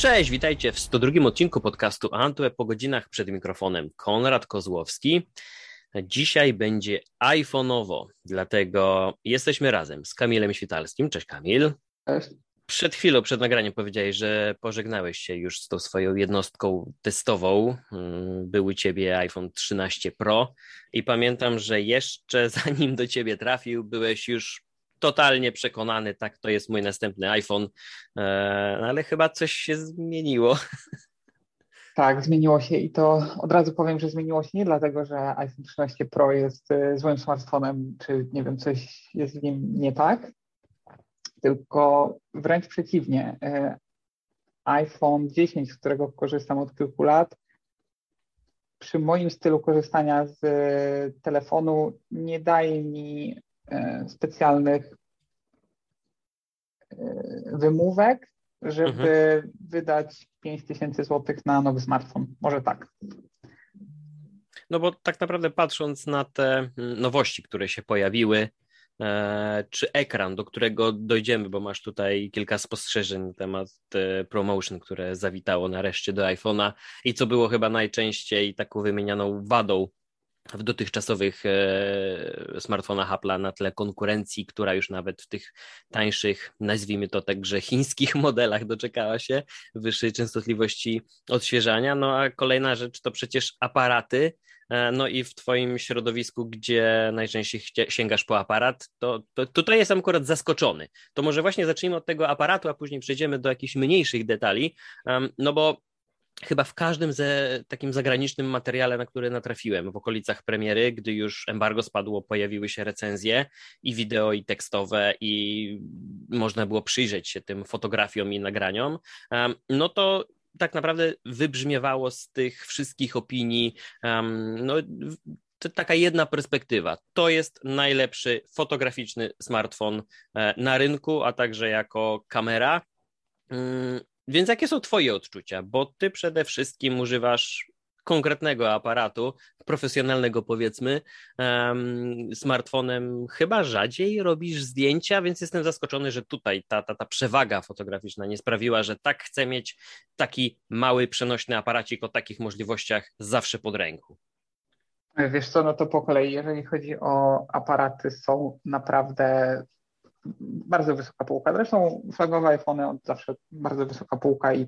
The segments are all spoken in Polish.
Cześć, witajcie w 102 odcinku podcastu Antweb po godzinach przed mikrofonem Konrad Kozłowski. Dzisiaj będzie iPhone'owo, dlatego jesteśmy razem z Kamilem Świtalskim. Cześć Kamil. Cześć. Przed chwilą, przed nagraniem powiedziałeś, że pożegnałeś się już z tą swoją jednostką testową. Mm, był u ciebie iPhone 13 Pro i pamiętam, że jeszcze zanim do ciebie trafił, byłeś już totalnie przekonany, tak, to jest mój następny iPhone, e, ale chyba coś się zmieniło. Tak, zmieniło się i to od razu powiem, że zmieniło się nie dlatego, że iPhone 13 Pro jest e, złym smartfonem, czy nie wiem, coś jest w nim nie tak, tylko wręcz przeciwnie. E, iPhone 10, z którego korzystam od kilku lat, przy moim stylu korzystania z telefonu nie daje mi specjalnych e, wymówek, żeby mhm. wydać 5 tysięcy złotych na nowy smartfon. Może tak. No bo tak naprawdę patrząc na te mm, nowości, które się pojawiły, e, czy ekran, do którego dojdziemy, bo masz tutaj kilka spostrzeżeń na temat promotion, które zawitało nareszcie do iPhone'a i co było chyba najczęściej taką wymienianą wadą w dotychczasowych e, smartfonach Apple'a na tle konkurencji, która już nawet w tych tańszych, nazwijmy to także chińskich modelach doczekała się wyższej częstotliwości odświeżania. No a kolejna rzecz to przecież aparaty. E, no i w Twoim środowisku, gdzie najczęściej sięgasz po aparat, to, to tutaj jestem akurat zaskoczony. To może właśnie zacznijmy od tego aparatu, a później przejdziemy do jakichś mniejszych detali. No bo chyba w każdym ze takim zagranicznym materiale, na który natrafiłem w okolicach premiery, gdy już embargo spadło, pojawiły się recenzje i wideo, i tekstowe, i można było przyjrzeć się tym fotografiom i nagraniom, no to tak naprawdę wybrzmiewało z tych wszystkich opinii, no, to taka jedna perspektywa. To jest najlepszy fotograficzny smartfon e, na rynku, a także jako kamera. Więc jakie są Twoje odczucia? Bo Ty przede wszystkim używasz konkretnego aparatu, profesjonalnego powiedzmy, um, smartfonem chyba rzadziej robisz zdjęcia, więc jestem zaskoczony, że tutaj ta, ta, ta przewaga fotograficzna nie sprawiła, że tak chcę mieć taki mały, przenośny aparacik o takich możliwościach zawsze pod ręką. Wiesz co, no to po kolei, jeżeli chodzi o aparaty, są naprawdę bardzo wysoka półka. Zresztą flagowe iPhony od zawsze bardzo wysoka półka i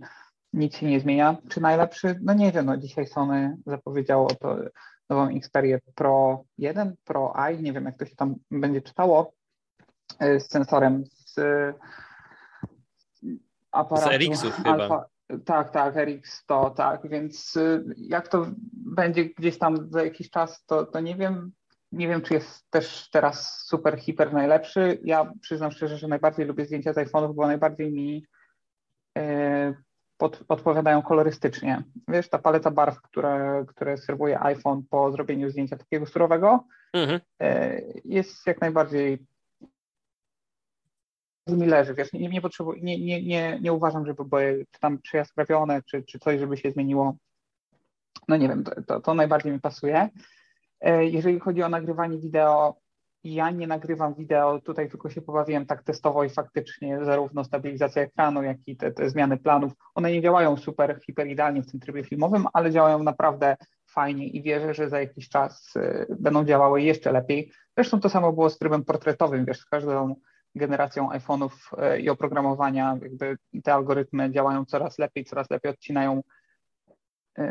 nic się nie zmienia. Czy najlepszy? No nie wiem, no dzisiaj Sony zapowiedziało to nową Xperię Pro 1, Pro i, nie wiem jak to się tam będzie czytało, e, z sensorem z aparatu. Z RX-ów chyba. Tak, tak, RX100, tak, więc e, jak to będzie gdzieś tam za jakiś czas, to, to nie wiem, nie wiem, czy jest też teraz super, hiper najlepszy. Ja przyznam szczerze, że najbardziej lubię zdjęcia z iPhone'ów, bo najbardziej mi e, pod, odpowiadają kolorystycznie. Wiesz, ta paleta barw, które, które serwuje iPhone po zrobieniu zdjęcia takiego surowego, mhm. e, jest jak najbardziej mi leży, wiesz, nie, nie, nie, nie, nie, nie uważam, żeby były czy tam przyjaskrawione, czy, czy coś, żeby się zmieniło. No nie wiem, to, to, to najbardziej mi pasuje. E, jeżeli chodzi o nagrywanie wideo, ja nie nagrywam wideo, tutaj tylko się pobawiłem tak testowo i faktycznie zarówno stabilizacja ekranu, jak i te, te zmiany planów, one nie działają super, hiper idealnie w tym trybie filmowym, ale działają naprawdę fajnie i wierzę, że za jakiś czas y, będą działały jeszcze lepiej. Zresztą to samo było z trybem portretowym, wiesz, z każdą generacją iPhone'ów y, i oprogramowania, jakby te algorytmy działają coraz lepiej, coraz lepiej odcinają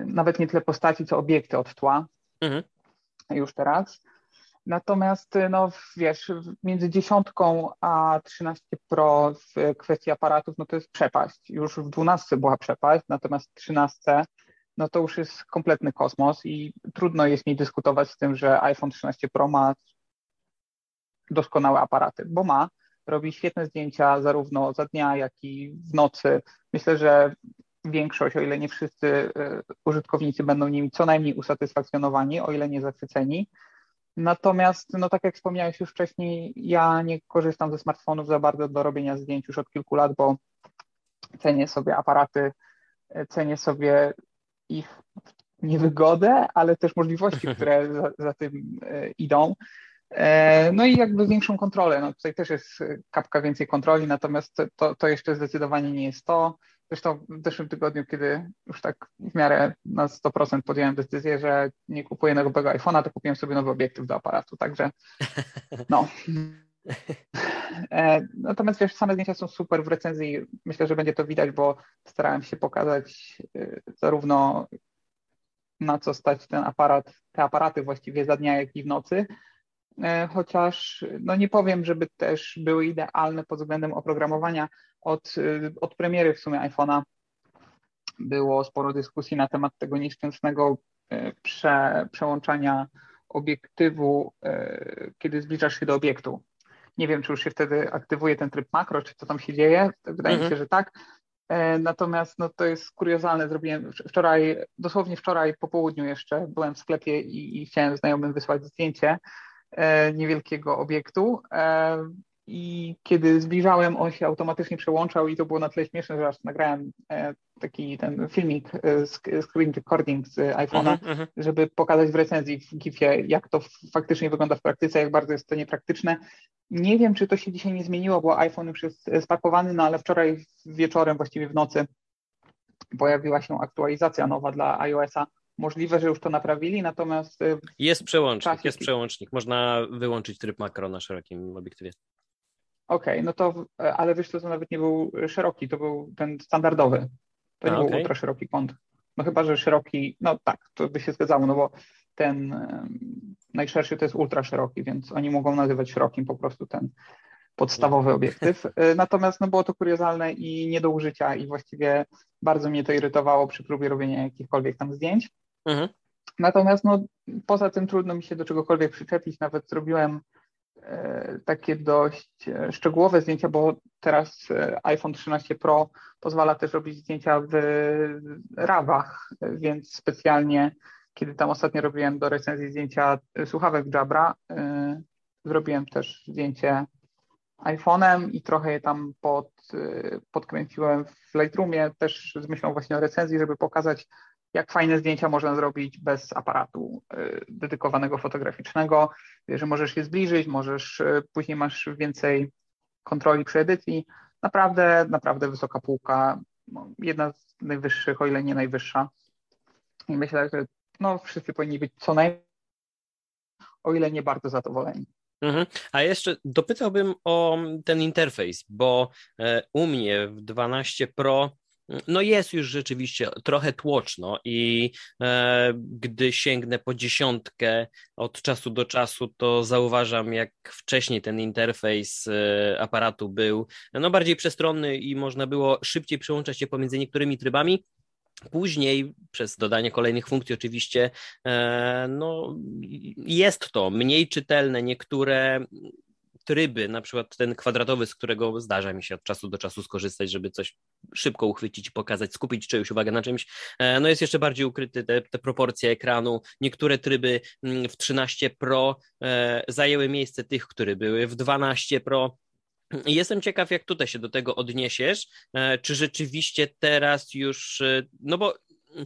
nawet nie tyle postaci, co obiekty od tła. Mhm już teraz. Natomiast, no wiesz, między dziesiątką a 13 Pro w kwestii aparatów, no to jest przepaść. Już w 12 była przepaść, natomiast 13 no to już jest kompletny kosmos i trudno jest mi dyskutować z tym, że iPhone 13 Pro ma doskonałe aparaty, bo ma, robi świetne zdjęcia zarówno za dnia, jak i w nocy. Myślę, że większość, o ile nie wszyscy y, użytkownicy będą nimi co najmniej usatysfakcjonowani, o ile nie zachwyceni. Natomiast, no tak jak wspomniałeś już wcześniej, ja nie korzystam ze smartfonów za bardzo do robienia zdjęć już od kilku lat, bo cenię sobie aparaty, cenię sobie ich niewygodę, ale też możliwości, które za, za tym y, idą. E, no i jakby większą kontrolę. No tutaj też jest kapka więcej kontroli, natomiast to, to jeszcze zdecydowanie nie jest to. Zresztą w zeszłym tygodniu, kiedy już tak w miarę na 100% podjąłem decyzję, że nie kupuję nowego iPhone'a, to kupiłem sobie nowy obiektyw do aparatu, także no. E, natomiast wiesz, same zdjęcia są super w recenzji. Myślę, że będzie to widać, bo starałem się pokazać e, zarówno na co stać ten aparat, te aparaty właściwie za dnia, jak i w nocy. E, chociaż no nie powiem, żeby też były idealne pod względem oprogramowania. Od, od premiery w sumie iPhone'a było sporo dyskusji na temat tego nieszczęsnego prze, przełączania obiektywu, kiedy zbliżasz się do obiektu. Nie wiem, czy już się wtedy aktywuje ten tryb makro, czy co tam się dzieje. Wydaje mhm. mi się, że tak. E, natomiast no, to jest kuriozalne. Zrobiłem wczoraj, dosłownie wczoraj po południu jeszcze byłem w sklepie i, i chciałem znajomym wysłać zdjęcie e, niewielkiego obiektu. E, i kiedy zbliżałem, on się automatycznie przełączał i to było na tyle śmieszne, że aż nagrałem e, taki ten filmik, e, screen recording z iPhone'a, uh-huh, uh-huh. żeby pokazać w recenzji w GIF-ie, jak to faktycznie wygląda w praktyce, jak bardzo jest to niepraktyczne. Nie wiem, czy to się dzisiaj nie zmieniło, bo iPhone już jest spakowany, no ale wczoraj wieczorem, właściwie w nocy, pojawiła się aktualizacja nowa dla iOS-a. Możliwe, że już to naprawili, natomiast. E, jest przełącznik, jest przełącznik. Można wyłączyć tryb makro na szerokim obiektywie. Okej, okay, no to, ale wiesz, to, to nawet nie był szeroki, to był ten standardowy. To nie A, był okay. ultra szeroki kąt. No chyba, że szeroki, no tak, to by się zgadzało, no bo ten najszerszy to jest ultra szeroki, więc oni mogą nazywać szerokim po prostu ten podstawowy obiektyw. E, natomiast no, było to kuriozalne i nie do użycia i właściwie bardzo mnie to irytowało przy próbie robienia jakichkolwiek tam zdjęć. Mhm. Natomiast no, poza tym trudno mi się do czegokolwiek przyczepić. Nawet zrobiłem E, takie dość e, szczegółowe zdjęcia, bo teraz e, iPhone 13 Pro pozwala też robić zdjęcia w rawach, więc specjalnie, kiedy tam ostatnio robiłem do recenzji zdjęcia słuchawek Jabra, zrobiłem też zdjęcie iPhone'em i trochę je tam pod, podkręciłem w Lightroomie, też z myślą właśnie o recenzji, żeby pokazać, jak fajne zdjęcia można zrobić bez aparatu y, dedykowanego fotograficznego, że możesz je zbliżyć, możesz, y, później masz więcej kontroli przy edycji. Naprawdę, naprawdę wysoka półka, no, jedna z najwyższych, o ile nie najwyższa. I myślę, że no, wszyscy powinni być co najmniej, o ile nie bardzo zadowoleni. Mhm. A jeszcze dopytałbym o ten interfejs, bo e, u mnie w 12 Pro no jest już rzeczywiście trochę tłoczno i e, gdy sięgnę po dziesiątkę od czasu do czasu, to zauważam, jak wcześniej ten interfejs e, aparatu był no bardziej przestronny i można było szybciej przełączać się pomiędzy niektórymi trybami. Później, przez dodanie kolejnych funkcji, oczywiście, e, no, jest to mniej czytelne. Niektóre tryby, na przykład ten kwadratowy, z którego zdarza mi się od czasu do czasu skorzystać, żeby coś szybko uchwycić pokazać, skupić czyjąś uwagę na czymś, e, no jest jeszcze bardziej ukryty te, te proporcje ekranu. Niektóre tryby mm, w 13 Pro e, zajęły miejsce tych, które były w 12 Pro. Jestem ciekaw, jak tutaj się do tego odniesiesz. E, czy rzeczywiście teraz już, no bo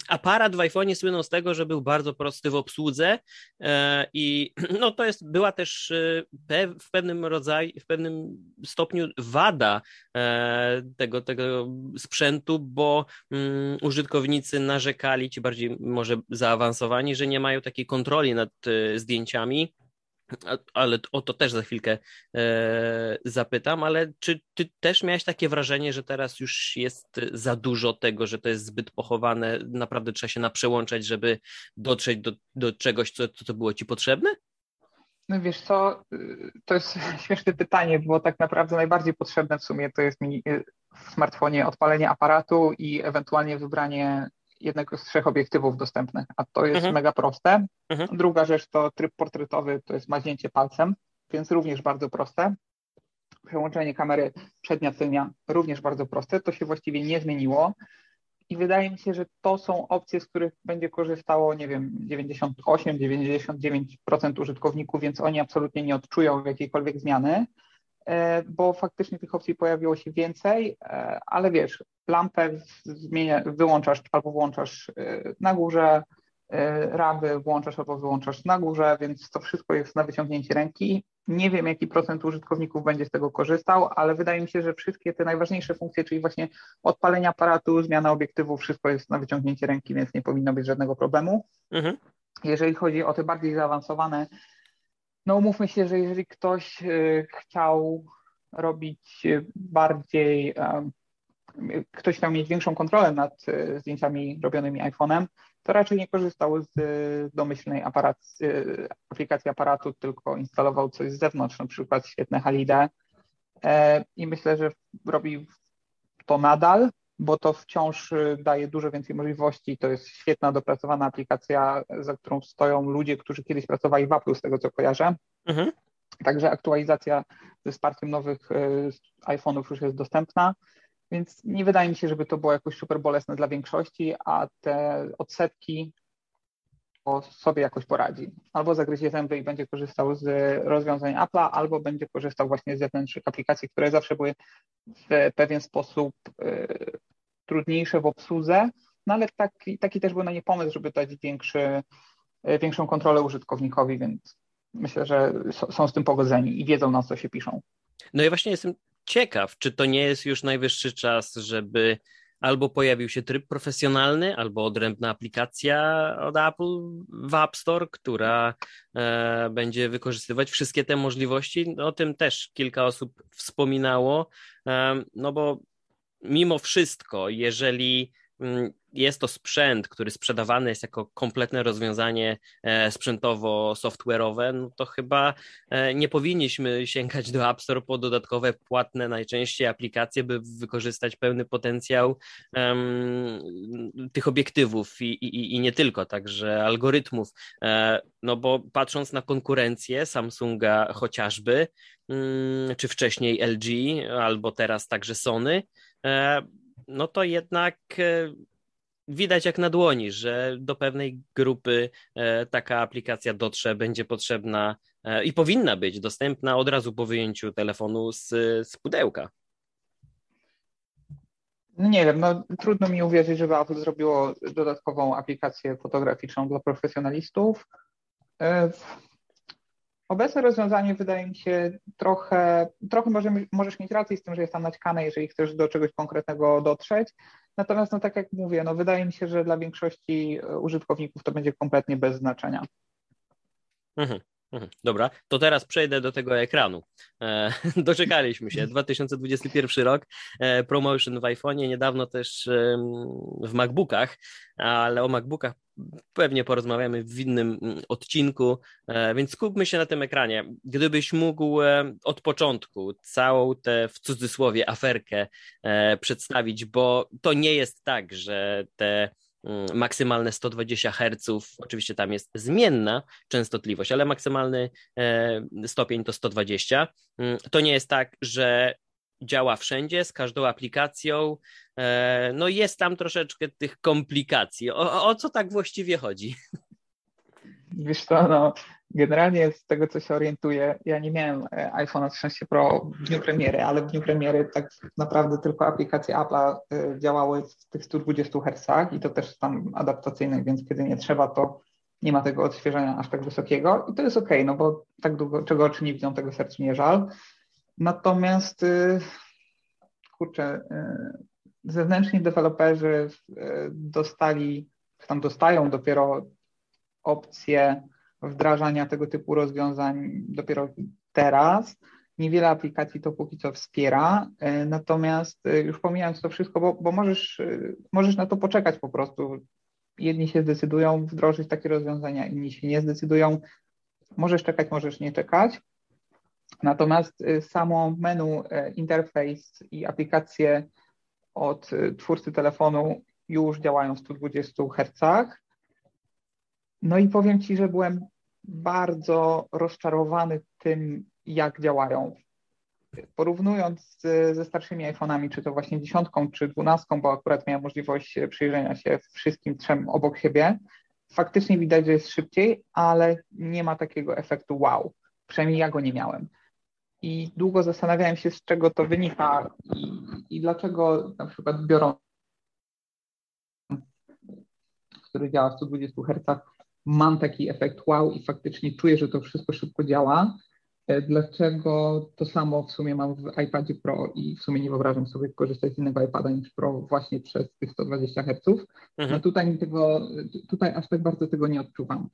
aparat w iPhone'ie słynął z tego, że był bardzo prosty w obsłudze e, i no to jest, była też e, w pewnym rodzaju, w pewnym stopniu wada e, tego, tego sprzętu, bo mm, użytkownicy narzekali, ci bardziej może zaawansowani, że nie mają takiej kontroli nad zdjęciami ale o to też za chwilkę e, zapytam, ale czy ty też miałeś takie wrażenie, że teraz już jest za dużo tego, że to jest zbyt pochowane, naprawdę trzeba się naprzełączać, żeby dotrzeć do, do czegoś, co, co było ci potrzebne? No wiesz co, to jest śmieszne pytanie, bo tak naprawdę najbardziej potrzebne w sumie to jest mi w smartfonie odpalenie aparatu i ewentualnie wybranie jednego z trzech obiektywów dostępnych, a to jest mhm. mega proste. Mhm. Druga rzecz to tryb portretowy, to jest maźnięcie palcem, więc również bardzo proste. Przełączenie kamery przednia, tylnia również bardzo proste, to się właściwie nie zmieniło. I wydaje mi się, że to są opcje, z których będzie korzystało, nie wiem, 98-99% użytkowników, więc oni absolutnie nie odczują jakiejkolwiek zmiany. E, bo faktycznie tych opcji pojawiło się więcej, e, ale wiesz, lampę zmienia, wyłączasz albo włączasz e, na górze, rawy włączasz albo wyłączasz na górze, więc to wszystko jest na wyciągnięcie ręki. Nie wiem, jaki procent użytkowników będzie z tego korzystał, ale wydaje mi się, że wszystkie te najważniejsze funkcje, czyli właśnie odpalenie aparatu, zmiana obiektywu, wszystko jest na wyciągnięcie ręki, więc nie powinno być żadnego problemu. Mhm. Jeżeli chodzi o te bardziej zaawansowane, no umówmy się, że jeżeli ktoś y, chciał robić bardziej, ktoś chciał mieć większą kontrolę nad y, zdjęciami robionymi iPhone'em, to raczej nie korzystał z y, domyślnej aparat, y, aplikacji aparatu, tylko instalował coś z zewnątrz, na przykład świetne Halide. I myślę, że robi to nadal, bo to wciąż y, daje dużo więcej możliwości. To jest świetna, dopracowana aplikacja, za którą stoją ludzie, którzy kiedyś pracowali w Apple, z tego co kojarzę. Mhm. Także aktualizacja ze wsparciem nowych iPhone'ów już jest dostępna. Więc nie wydaje mi się, żeby to było jakoś super bolesne dla większości, a te odsetki sobie jakoś poradzi. Albo zagryzie zęby i będzie korzystał z rozwiązań Apple'a, albo będzie korzystał właśnie z zewnętrznych aplikacji, które zawsze były w pewien sposób y, trudniejsze w obsłudze, no ale taki, taki też był na nie pomysł, żeby dać większy, y, większą kontrolę użytkownikowi, więc myślę, że są z tym pogodzeni i wiedzą, na co się piszą. No i właśnie jestem ciekaw, czy to nie jest już najwyższy czas, żeby albo pojawił się tryb profesjonalny, albo odrębna aplikacja od Apple w App Store, która e, będzie wykorzystywać wszystkie te możliwości. O tym też kilka osób wspominało, e, no bo mimo wszystko, jeżeli mm, jest to sprzęt, który sprzedawany jest jako kompletne rozwiązanie e, sprzętowo-software'owe, no to chyba e, nie powinniśmy sięgać do App Store po dodatkowe płatne najczęściej aplikacje, by wykorzystać pełny potencjał um, tych obiektywów i, i, i nie tylko, także algorytmów. E, no bo patrząc na konkurencję Samsunga chociażby, um, czy wcześniej LG, albo teraz także Sony, no to jednak widać jak na dłoni, że do pewnej grupy e, taka aplikacja dotrze, będzie potrzebna e, i powinna być dostępna od razu po wyjęciu telefonu z, z pudełka. No nie wiem, no trudno mi uwierzyć, żeby Apple zrobiło dodatkową aplikację fotograficzną dla profesjonalistów. Obecne rozwiązanie wydaje mi się trochę, trochę może, możesz mieć rację z tym, że jest tam naćkane, jeżeli chcesz do czegoś konkretnego dotrzeć, Natomiast, no tak jak mówię, no wydaje mi się, że dla większości e, użytkowników to będzie kompletnie bez znaczenia. Mhm. mhm. Dobra, to teraz przejdę do tego ekranu. E, doczekaliśmy się. 2021 rok, e, promotion w iPhone'ie, niedawno też w MacBookach, ale o MacBookach pewnie porozmawiamy w innym mm, odcinku, e, więc skupmy się na tym ekranie. Gdybyś mógł e, od początku całą tę w cudzysłowie aferkę e, przedstawić, bo to nie jest tak, że te mm, maksymalne 120 Hz, oczywiście tam jest zmienna częstotliwość, ale maksymalny stopień to 120. Mm, to nie jest tak, że działa wszędzie, z każdą aplikacją. E, no jest tam troszeczkę tych komplikacji. O, o co tak właściwie chodzi? Wiesz co, no, generalnie z tego, co się orientuję, ja nie miałem e, iPhone'a 13 Pro w dniu premiery, ale w dniu premiery tak naprawdę tylko aplikacje Apple'a e, działały w tych 120 Hz i to też tam adaptacyjnych, więc kiedy nie trzeba, to nie ma tego odświeżania aż tak wysokiego i to jest ok, no bo tak długo, czego oczy nie widzą, tego sercu nie żal. Natomiast y, kurczę, y, zewnętrzni deweloperzy y, dostali, tam dostają dopiero opcję wdrażania tego typu rozwiązań dopiero teraz. Niewiele aplikacji to póki co wspiera, natomiast już pomijając to wszystko, bo, bo możesz, możesz na to poczekać po prostu. Jedni się zdecydują wdrożyć takie rozwiązania, inni się nie zdecydują. Możesz czekać, możesz nie czekać. Natomiast y, samo menu, y, interfejs i aplikacje od y, twórcy telefonu już działają w 120 Hz. No i powiem Ci, że byłem bardzo rozczarowany tym, jak działają. Porównując ze starszymi iPhone'ami, czy to właśnie dziesiątką, czy dwunastką, bo akurat miałem możliwość przyjrzenia się wszystkim trzem obok siebie, faktycznie widać, że jest szybciej, ale nie ma takiego efektu wow. Przynajmniej ja go nie miałem i długo zastanawiałem się, z czego to wynika i, i dlaczego na przykład biorą który działa w 120 Hz, mam taki efekt wow i faktycznie czuję, że to wszystko szybko działa. E, dlaczego to samo w sumie mam w iPadzie Pro i w sumie nie wyobrażam sobie korzystać z innego iPada niż Pro właśnie przez tych 120 Hz. Mhm. No tutaj, tego, tutaj aż tak bardzo tego nie odczuwam.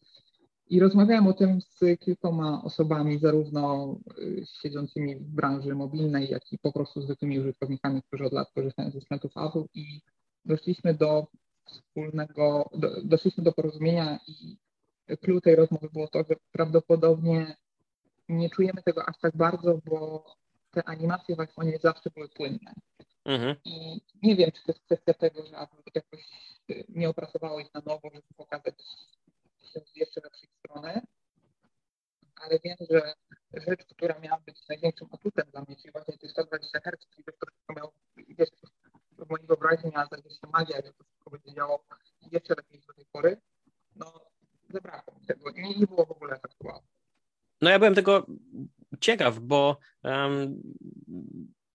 I rozmawiałem o tym z kilkoma osobami, zarówno y, siedzącymi w branży mobilnej, jak i po prostu zwykłymi użytkownikami, którzy od lat korzystają ze sprzętów Apple i doszliśmy do wspólnego, do, doszliśmy do porozumienia i klucz tej rozmowy było to, że prawdopodobnie nie czujemy tego aż tak bardzo, bo te animacje w iPhone'ie zawsze były płynne. Mhm. I nie wiem, czy to jest kwestia tego, że Apple jakoś nie opracowało ich na nowo, żeby pokazać jeszcze lepszej strony, ale wiem, że rzecz, która miała być największym atutem dla mnie, czyli właśnie tych 120 Hz, czyli to wszystko miało, wiesz, w mojej wyobraźni miała zdarzyć się magia, że to wszystko będzie działało jeszcze lepiej niż do tej pory, no zabrakło mi tego i nie było w ogóle efektu No ja byłem tego ciekaw, bo um,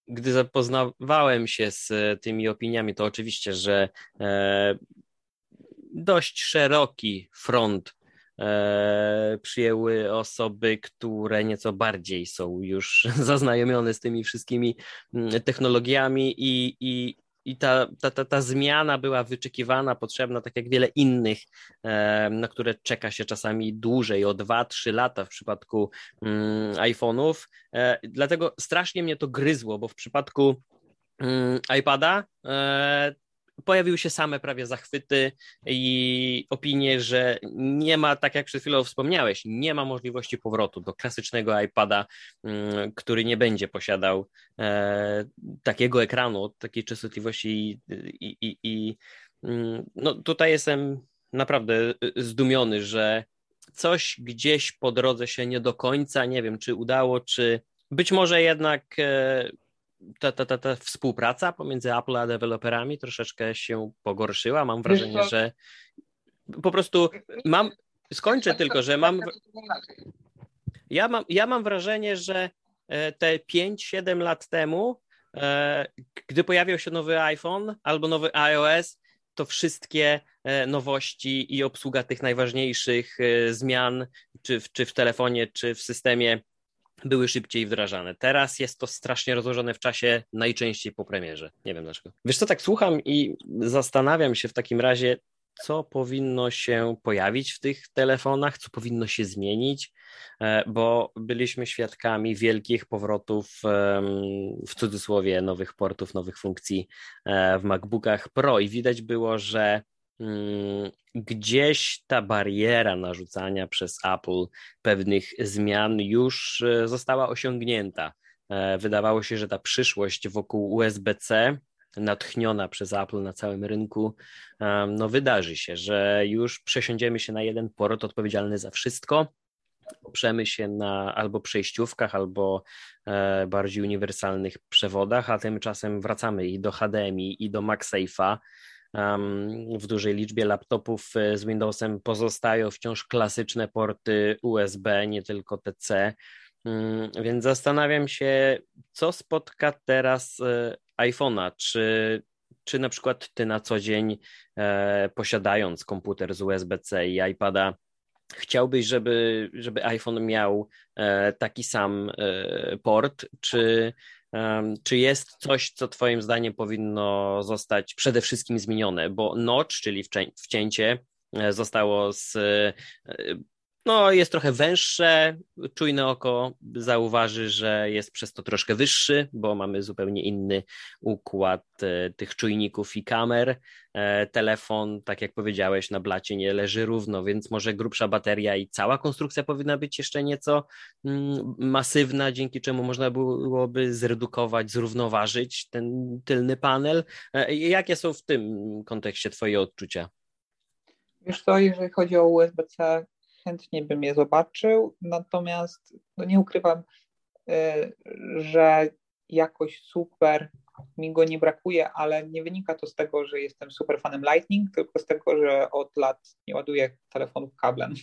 gdy zapoznawałem się z tymi opiniami, to oczywiście, że e, dość szeroki front e, przyjęły osoby, które nieco bardziej są już zaznajomione z tymi wszystkimi mm, technologiami i, i, i ta, ta, ta, ta zmiana była wyczekiwana, potrzebna, tak jak wiele innych, e, na które czeka się czasami dłużej, o 2-3 lata w przypadku mm, iPhone'ów. E, dlatego strasznie mnie to gryzło, bo w przypadku mm, iPada e, pojawiły się same prawie zachwyty i opinie, że nie ma, tak jak przed chwilą wspomniałeś, nie ma możliwości powrotu do klasycznego iPada, mm, który nie będzie posiadał e, takiego ekranu, takiej częstotliwości i, i, i mm, no tutaj jestem naprawdę zdumiony, że coś gdzieś po drodze się nie do końca, nie wiem, czy udało, czy być może jednak e, ta, ta, ta, ta współpraca pomiędzy Apple a deweloperami troszeczkę się pogorszyła. Mam wrażenie, że po prostu mam. Skończę tylko, że mam. Ja mam, ja mam wrażenie, że e, te 5-7 lat temu, e, gdy pojawił się nowy iPhone albo nowy iOS, to wszystkie e, nowości i obsługa tych najważniejszych zmian, czy w, czy w telefonie, czy w systemie były szybciej wdrażane. Teraz jest to strasznie rozłożone w czasie, najczęściej po premierze. Nie wiem dlaczego. Wiesz co, tak słucham i zastanawiam się w takim razie, co powinno się pojawić w tych telefonach, co powinno się zmienić, e, bo byliśmy świadkami wielkich powrotów, w cudzysłowie, nowych portów, nowych funkcji e, w MacBookach Pro i widać było, że gdzieś ta bariera narzucania przez Apple pewnych zmian już e, została osiągnięta. E, wydawało się, że ta przyszłość wokół USB-C, natchniona przez Apple na całym rynku, no wydarzy się, że już przesiądziemy się na jeden port odpowiedzialny za wszystko. Oprzemy się na albo przejściówkach, albo e, bardziej uniwersalnych przewodach, a tymczasem wracamy i do HDMI, i do MagSafe'a w dużej liczbie laptopów e, z Windowsem pozostają wciąż klasyczne porty USB, nie tylko TC. Mm, więc zastanawiam się, co spotka teraz e, iPhone'a. Czy, czy na przykład ty na co dzień, e, posiadając komputer z USB-C i iPada, chciałbyś, żeby, żeby iPhone miał taki sam port, czy czy jest coś, co Twoim zdaniem powinno zostać przede wszystkim zmienione? Bo notch, czyli wcięcie, e, zostało z e, no, jest trochę węższe, czujne oko zauważy, że jest przez to troszkę wyższy, bo mamy zupełnie inny układ e, tych czujników i kamer. E, telefon, tak jak powiedziałeś, na blacie nie leży równo, więc może grubsza bateria i cała konstrukcja powinna być jeszcze nieco mm, masywna, dzięki czemu można byłoby zredukować, zrównoważyć ten tylny panel. E, jakie są w tym kontekście Twoje odczucia? Wiesz co, jeżeli chodzi o USB-C, chętnie bym je zobaczył, natomiast no nie ukrywam, y, że jakoś super mi go nie brakuje, ale nie wynika to z tego, że jestem super fanem Lightning, tylko z tego, że od lat nie ładuję telefonów kablem.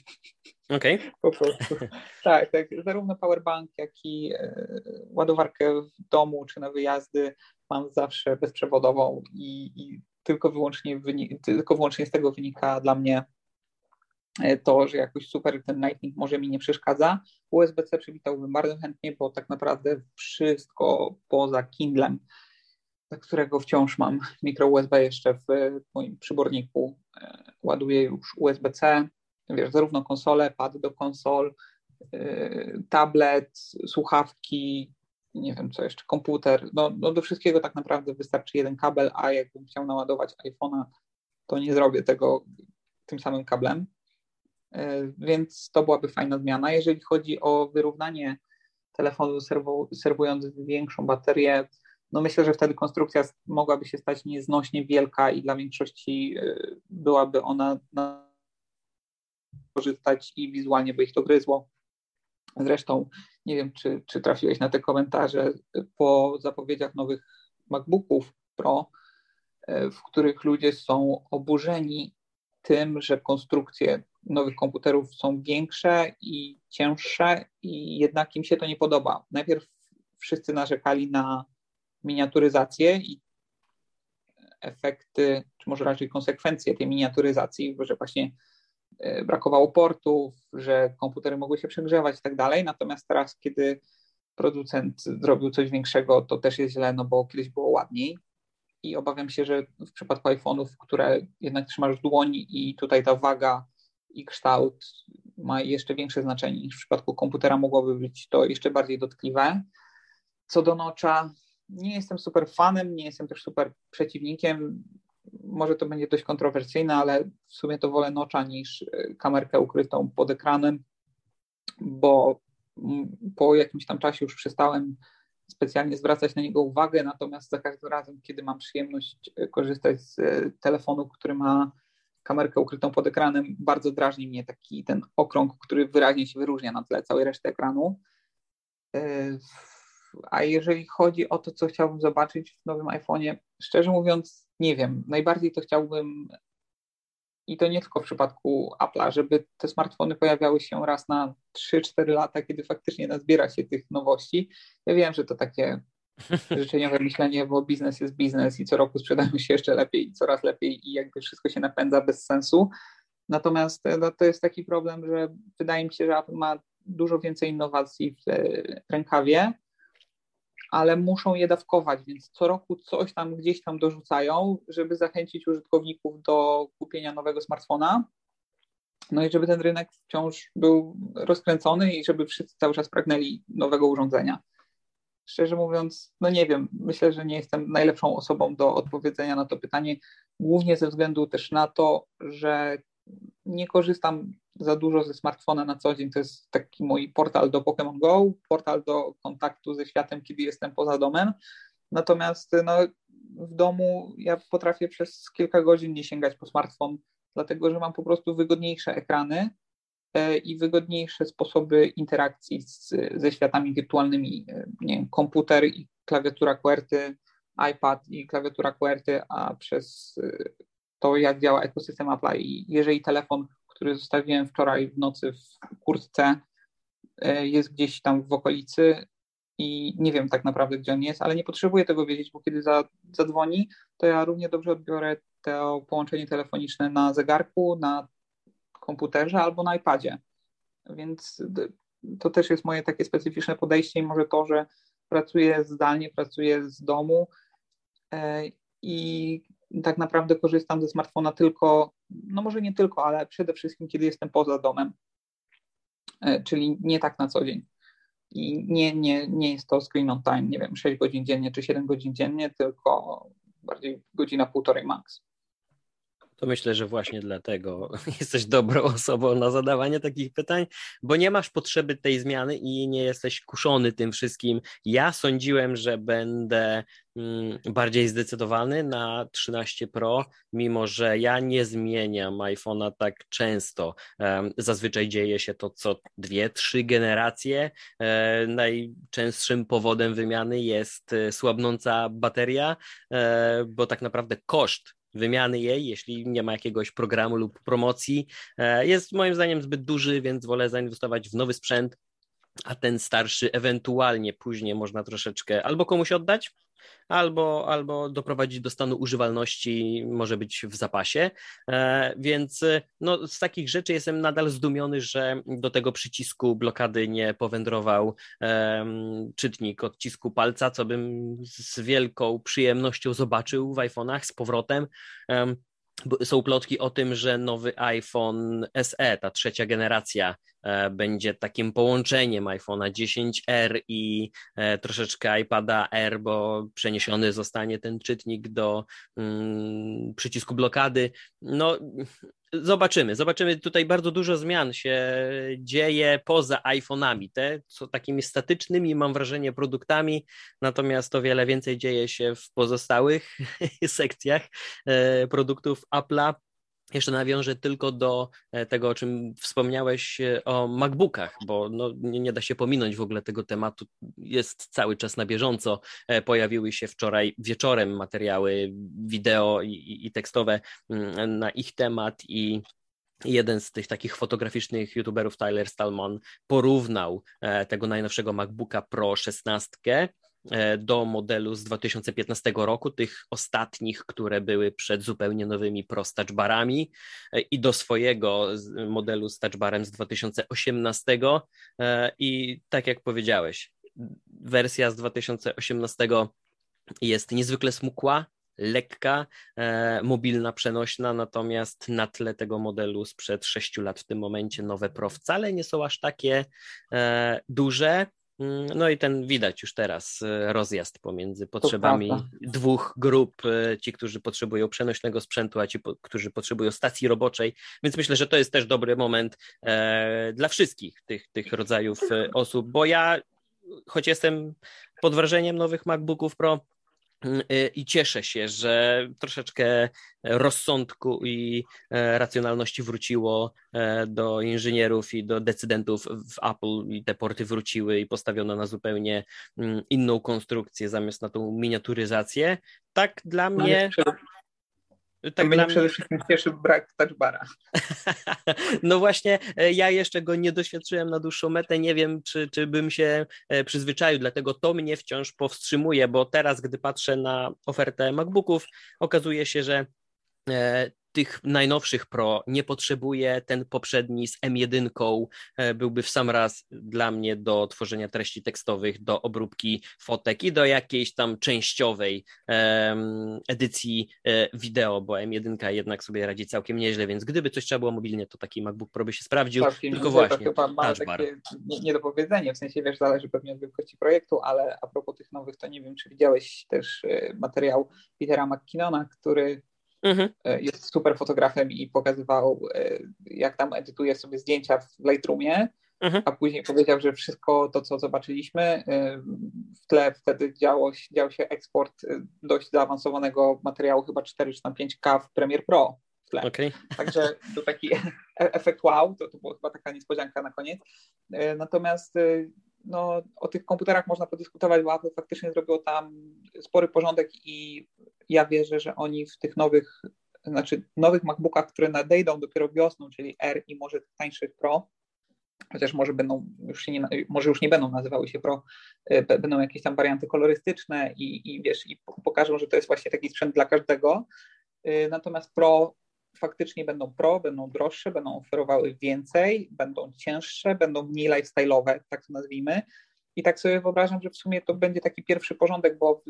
Okej. Okay. po prostu. Tak, tak. Zarówno powerbank, jak i y, ładowarkę w domu czy na wyjazdy mam zawsze bezprzewodową i, i tylko wyłącznie, tylko wyłącznie z tego wynika dla mnie e, to, że jakoś super ten Lightning może mi nie przeszkadza. USB-C przywitałbym bardzo chętnie, bo tak naprawdę wszystko poza Kindlem, którego wciąż mam mikro USB jeszcze w moim przyborniku, e, ładuję już USB-C, wiesz, zarówno konsole, pad do konsol, e, tablet, słuchawki, nie wiem co jeszcze, komputer, no, no do wszystkiego tak naprawdę wystarczy jeden kabel, a jakbym chciał naładować iPhone'a, to nie zrobię tego tym samym kablem, e, więc to byłaby fajna zmiana. Jeżeli chodzi o wyrównanie telefonu serwując większą baterię, no myślę, że wtedy konstrukcja mogłaby się stać nieznośnie wielka i dla większości e, byłaby ona na korzystać i wizualnie by ich to gryzło. Zresztą nie wiem, czy, czy trafiłeś na te komentarze po zapowiedziach nowych MacBooków Pro, e, w których ludzie są oburzeni tym, że konstrukcje nowych komputerów są większe i cięższe i jednak im się to nie podoba. Najpierw wszyscy narzekali na miniaturyzację i efekty, czy może raczej konsekwencje tej miniaturyzacji, że właśnie E, brakowało portów, że komputery mogły się przegrzewać i tak dalej. Natomiast teraz, kiedy producent zrobił coś większego, to też jest źle, no bo kiedyś było ładniej. I obawiam się, że w przypadku iPhone'ów, które jednak trzymasz w dłoni i tutaj ta waga i kształt ma jeszcze większe znaczenie niż w przypadku komputera, mogłoby być to jeszcze bardziej dotkliwe. Co do nocza, nie jestem super fanem, nie jestem też super przeciwnikiem może to będzie dość kontrowersyjne, ale w sumie to wolę nocza niż e, kamerkę ukrytą pod ekranem, bo po jakimś tam czasie już przestałem specjalnie zwracać na niego uwagę, natomiast za każdym razem, kiedy mam przyjemność e, korzystać z e, telefonu, który ma kamerkę ukrytą pod ekranem, bardzo drażni mnie taki ten okrąg, który wyraźnie się wyróżnia na tle całej reszty ekranu. A jeżeli chodzi o to, co chciałbym zobaczyć w nowym iPhone'ie, szczerze mówiąc, nie wiem. Najbardziej to chciałbym, i to nie tylko w przypadku Apple'a, żeby te smartfony pojawiały się raz na 3-4 lata, kiedy faktycznie nazbiera się tych nowości. Ja wiem, że to takie życzeniowe myślenie, bo biznes jest biznes i co roku sprzedają się jeszcze lepiej i coraz lepiej i jakby wszystko się napędza bez sensu. Natomiast no, to jest taki problem, że wydaje mi się, że Apple ma dużo więcej innowacji w rękawie, ale muszą je dawkować, więc co roku coś tam gdzieś tam dorzucają, żeby zachęcić użytkowników do kupienia nowego smartfona. No i żeby ten rynek wciąż był rozkręcony i żeby wszyscy cały czas pragnęli nowego urządzenia. Szczerze mówiąc, no nie wiem, myślę, że nie jestem najlepszą osobą do odpowiedzenia na to pytanie, głównie ze względu też na to, że nie korzystam za dużo ze smartfona na co dzień. To jest taki mój portal do Pokémon Go, portal do kontaktu ze światem, kiedy jestem poza domem. Natomiast no, w domu ja potrafię przez kilka godzin nie sięgać po smartfon, dlatego że mam po prostu wygodniejsze ekrany i wygodniejsze sposoby interakcji z, ze światami wirtualnymi. E, nie wiem, komputer i klawiatura QWERTY, iPad i klawiatura QWERTY, a przez e, to, jak działa ekosystem Apple i jeżeli telefon który zostawiłem wczoraj w nocy w kurtce, e, jest gdzieś tam w okolicy i nie wiem tak naprawdę, gdzie on jest, ale nie potrzebuję tego wiedzieć, bo kiedy zadzwoni, to ja równie dobrze odbiorę to połączenie telefoniczne na zegarku, na komputerze albo na iPadzie. Więc to też jest moje takie specyficzne podejście i może to, że pracuję zdalnie, pracuję z domu e, i tak naprawdę korzystam ze smartfona tylko, no może nie tylko, ale przede wszystkim, kiedy jestem poza domem, e, czyli nie tak na co dzień. I nie, nie, nie jest to screen on time, nie wiem, 6 godzin dziennie czy 7 godzin dziennie, tylko bardziej godzina, półtorej max. To myślę, że właśnie dlatego jesteś dobrą osobą na zadawanie takich pytań, bo nie masz potrzeby tej zmiany i nie jesteś kuszony tym wszystkim. Ja sądziłem, że będę mm, bardziej zdecydowany na 13 Pro, mimo że ja nie zmieniam iPhone'a tak często. Zazwyczaj dzieje się to co dwie, trzy generacje. E, najczęstszym powodem wymiany jest e, słabnąca bateria, e, bo tak naprawdę koszt wymiany jej, jeśli nie ma jakiegoś programu lub promocji, e, jest moim zdaniem zbyt duży, więc wolę zainwestować w nowy sprzęt a ten starszy ewentualnie później można troszeczkę albo komuś oddać, albo, albo doprowadzić do stanu używalności, może być w zapasie. E, więc no, z takich rzeczy jestem nadal zdumiony, że do tego przycisku blokady nie powędrował czytnik odcisku palca, co bym z wielką przyjemnością zobaczył w iPhone'ach z powrotem są plotki o tym, że nowy iPhone SE, ta trzecia generacja, e, będzie takim połączeniem iPhone'a 10R i e, troszeczkę iPada R, bo przeniesiony zostanie ten czytnik do mm, przycisku blokady. No, Zobaczymy, zobaczymy. Tutaj bardzo dużo zmian się dzieje poza iPhone'ami. Te są takimi statycznymi, mam wrażenie, produktami, natomiast o wiele więcej dzieje się w pozostałych sekcjach e, produktów Apple'a. Jeszcze nawiążę tylko do e, tego, o czym wspomniałeś e, o MacBookach, bo no, nie, nie, da się pominąć w ogóle tego tematu. Jest cały czas na bieżąco. Pojawiły się wczoraj wieczorem materiały wideo i, i tekstowe mm, na ich temat i jeden z tych takich fotograficznych youtuberów, Tyler Stallman, porównał e, tego najnowszego MacBooka Pro 16 e, do modelu z 2015 roku, tych ostatnich, które były przed zupełnie nowymi Pro z e, i do swojego modelu z touchbarem z 2018 i tak jak powiedziałeś, wersja z 2018 jest niezwykle smukła, lekka, e, mobilna, przenośna, natomiast na tle tego modelu sprzed 6 lat w tym momencie nowe Pro wcale nie są aż takie e, duże. Mm, no i ten widać już teraz e, rozjazd pomiędzy potrzebami dwóch grup, ci, którzy potrzebują przenośnego sprzętu, a ci, którzy potrzebują stacji roboczej, więc myślę, że to jest też dobry moment dla wszystkich tych, tych rodzajów osób, bo ja, choć jestem pod wrażeniem nowych MacBooków Pro, Y, I cieszę się, że troszeczkę rozsądku i e, racjonalności wróciło e, do inżynierów i do decydentów w Apple i te porty wróciły i postawiono na zupełnie mm, inną konstrukcję zamiast na tą miniaturyzację. Tak dla no mnie. Tak mnie przede wszystkim cieszy brak touchbara. no właśnie, e, ja jeszcze go nie doświadczyłem na dłuższą metę, nie wiem, czy, czy bym się e, przyzwyczaił, dlatego to mnie wciąż powstrzymuje, bo teraz, gdy patrzę na ofertę MacBooków, okazuje się, że e, tych najnowszych Pro nie potrzebuje, ten poprzedni z M1 e, byłby w sam raz dla mnie do tworzenia treści tekstowych, do obróbki fotek i do jakiejś tam częściowej um, edycji e, wideo, bo M1 jednak sobie radzi całkiem nieźle, więc gdyby coś trzeba było mobilnie, to taki MacBook Pro by się sprawdził, tak, tylko właśnie to chyba ma takie niedopowiedzenie, w sensie wiesz, zależy pewnie od wielkości projektu, ale a propos tych nowych, to nie wiem, czy widziałeś też e, materiał Petera McKinnona, który Mhm. E, jest super fotografem i pokazywał, e, jak tam edytuje sobie zdjęcia w Lightroomie, mhm. a później powiedział, że wszystko to, co zobaczyliśmy, e, w tle wtedy działo, dział się eksport dość zaawansowanego materiału, chyba 4 czy 5K w Premiere Pro. Okay. Także to taki efekt wow, to, to była chyba taka niespodzianka na koniec. Natomiast no, o tych komputerach można podyskutować, bo Apple faktycznie zrobiło tam spory porządek i ja wierzę, że oni w tych nowych, znaczy nowych MacBookach, które nadejdą dopiero wiosną, czyli R i może tańszych Pro, chociaż może będą już nie, może już nie będą nazywały się Pro, e, będą jakieś tam warianty kolorystyczne i, i wiesz, i pokażą, że to jest właśnie taki sprzęt dla każdego. E, natomiast Pro faktycznie będą pro, będą droższe, będą oferowały więcej, będą cięższe, będą mniej lifestyle'owe, tak to nazwijmy. I tak sobie wyobrażam, że w sumie to będzie taki pierwszy porządek bo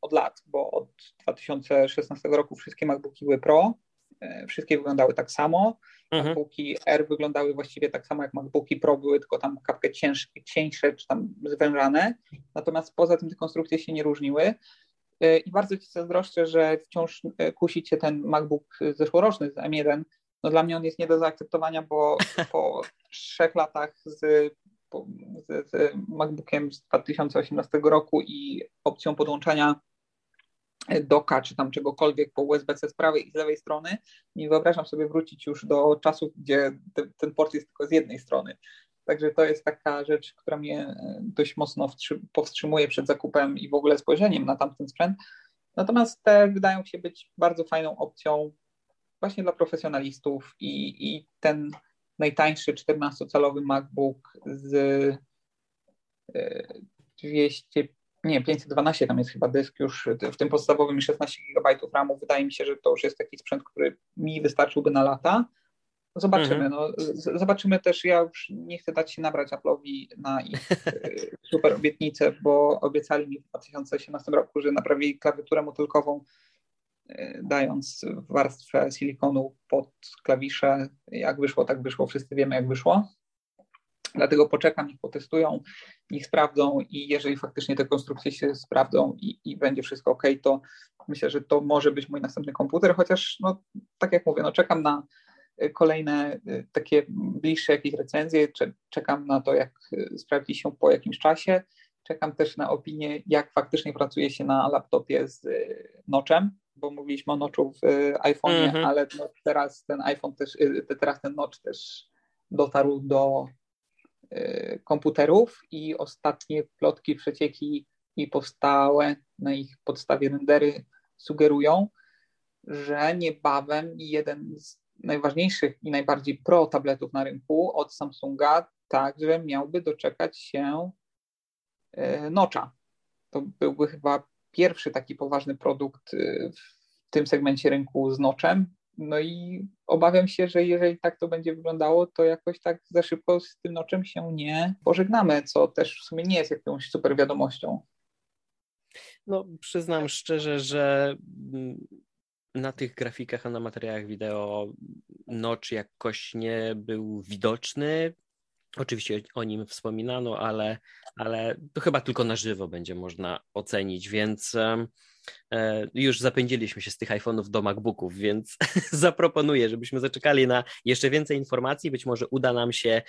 od lat, bo od 2016 roku wszystkie MacBooki były Pro, e, wszystkie wyglądały tak samo. Mhm. MacBooki R wyglądały właściwie tak samo jak MacBooki Pro, były tylko tam kapkę ciężkie, cieńsze czy tam zwężane. Natomiast poza tym te konstrukcje się nie różniły. E, I bardzo Ci zazdroszczę, że wciąż e, kusi Cię ten MacBook zeszłoroczny z M1. No dla mnie on jest nie do zaakceptowania, bo po trzech latach z, z, z MacBookiem z 2018 roku i opcją podłączania doka czy tam czegokolwiek po USB-C z prawej i z lewej strony, nie wyobrażam sobie wrócić już do czasów, gdzie te, ten port jest tylko z jednej strony. Także to jest taka rzecz, która mnie e, dość mocno powstrzymuje przed zakupem i w ogóle spojrzeniem na tamten sprzęt. Natomiast te wydają się być bardzo fajną opcją właśnie dla profesjonalistów i, i ten najtańszy 14-calowy MacBook z 200, nie, 512 tam jest chyba dysk już, w tym podstawowym 16 GB RAMu. Wydaje mi się, że to już jest taki sprzęt, który mi wystarczyłby na lata. Zobaczymy. Mhm. No, zobaczymy też. Ja już nie chcę dać się nabrać Apple'owi na ich super obietnicę, bo obiecali mi w 2018 roku, że naprawili klawiaturę motylkową, dając warstwę silikonu pod klawisze. Jak wyszło, tak wyszło. Wszyscy wiemy, jak wyszło. Dlatego poczekam, niech potestują, niech sprawdzą i jeżeli faktycznie te konstrukcje się sprawdzą i, i, będzie wszystko ok, to myślę, że to może być mój następny komputer, chociaż no, tak jak mówię, no, czekam na kolejne y, takie bliższe jakieś recenzje, czekam na to, jak y, sprawdzi się po jakimś czasie, czekam też na opinię, jak faktycznie pracuje się na laptopie z noczem, bo mówiliśmy o noczu w iPhone'ie, -hmm. ale no, teraz ten iPhone też, teraz ten nocz też dotarł do Y, komputerów i ostatnie plotki, przecieki i powstałe na ich podstawie rendery sugerują, że niebawem jeden z najważniejszych i najbardziej pro tabletów na rynku od Samsunga także miałby doczekać się y, Nocza. To byłby chyba pierwszy taki poważny produkt y, w tym segmencie rynku z Noczem no i obawiam się, że jeżeli tak to będzie wyglądało, to jakoś tak za szybko z tym noczem się nie pożegnamy, co też w sumie nie jest jakąś super wiadomością. No, przyznam szczerze, że na tych grafikach, a na materiałach wideo nocz jakoś nie był widoczny. Oczywiście o nim wspominano, ale, ale to chyba tylko na żywo będzie można ocenić, więc E, już zapędziliśmy się z tych iPhone'ów do MacBooków, więc zaproponuję, żebyśmy zaczekali na jeszcze więcej informacji. Być może uda nam się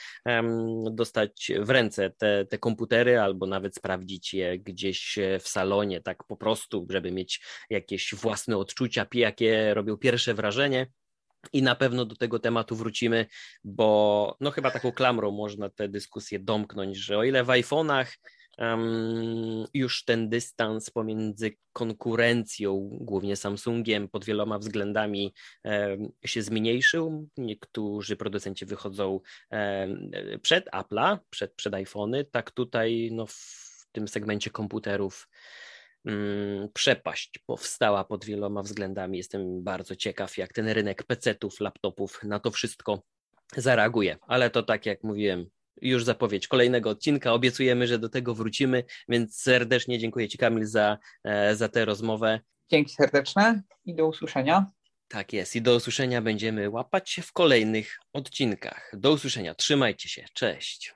dostać w ręce te, te komputery albo nawet sprawdzić je gdzieś w salonie, tak po prostu, żeby mieć jakieś własne odczucia, jakie robią pierwsze wrażenie. I na pewno do tego tematu wrócimy, bo no chyba taką klamrą można tę dyskusję domknąć, że o ile w iPhone'ach um, już ten dystans pomiędzy konkurencją, głównie Samsungiem, pod wieloma względami um, się zmniejszył. Niektórzy producenci wychodzą um, przed Apple'a, przed, przed iPhony, tak tutaj no, w tym segmencie komputerów przepaść powstała pod wieloma względami. Jestem bardzo ciekaw, jak ten rynek PC-ów, laptopów na to wszystko zareaguje. Ale to tak jak mówiłem, już zapowiedź kolejnego odcinka. Obiecujemy, że do tego wrócimy, więc serdecznie dziękuję Ci, Kamil, za, e, za tę rozmowę. Dzięki serdeczne i do usłyszenia. Tak jest, i do usłyszenia będziemy łapać się w kolejnych odcinkach. Do usłyszenia, trzymajcie się, cześć.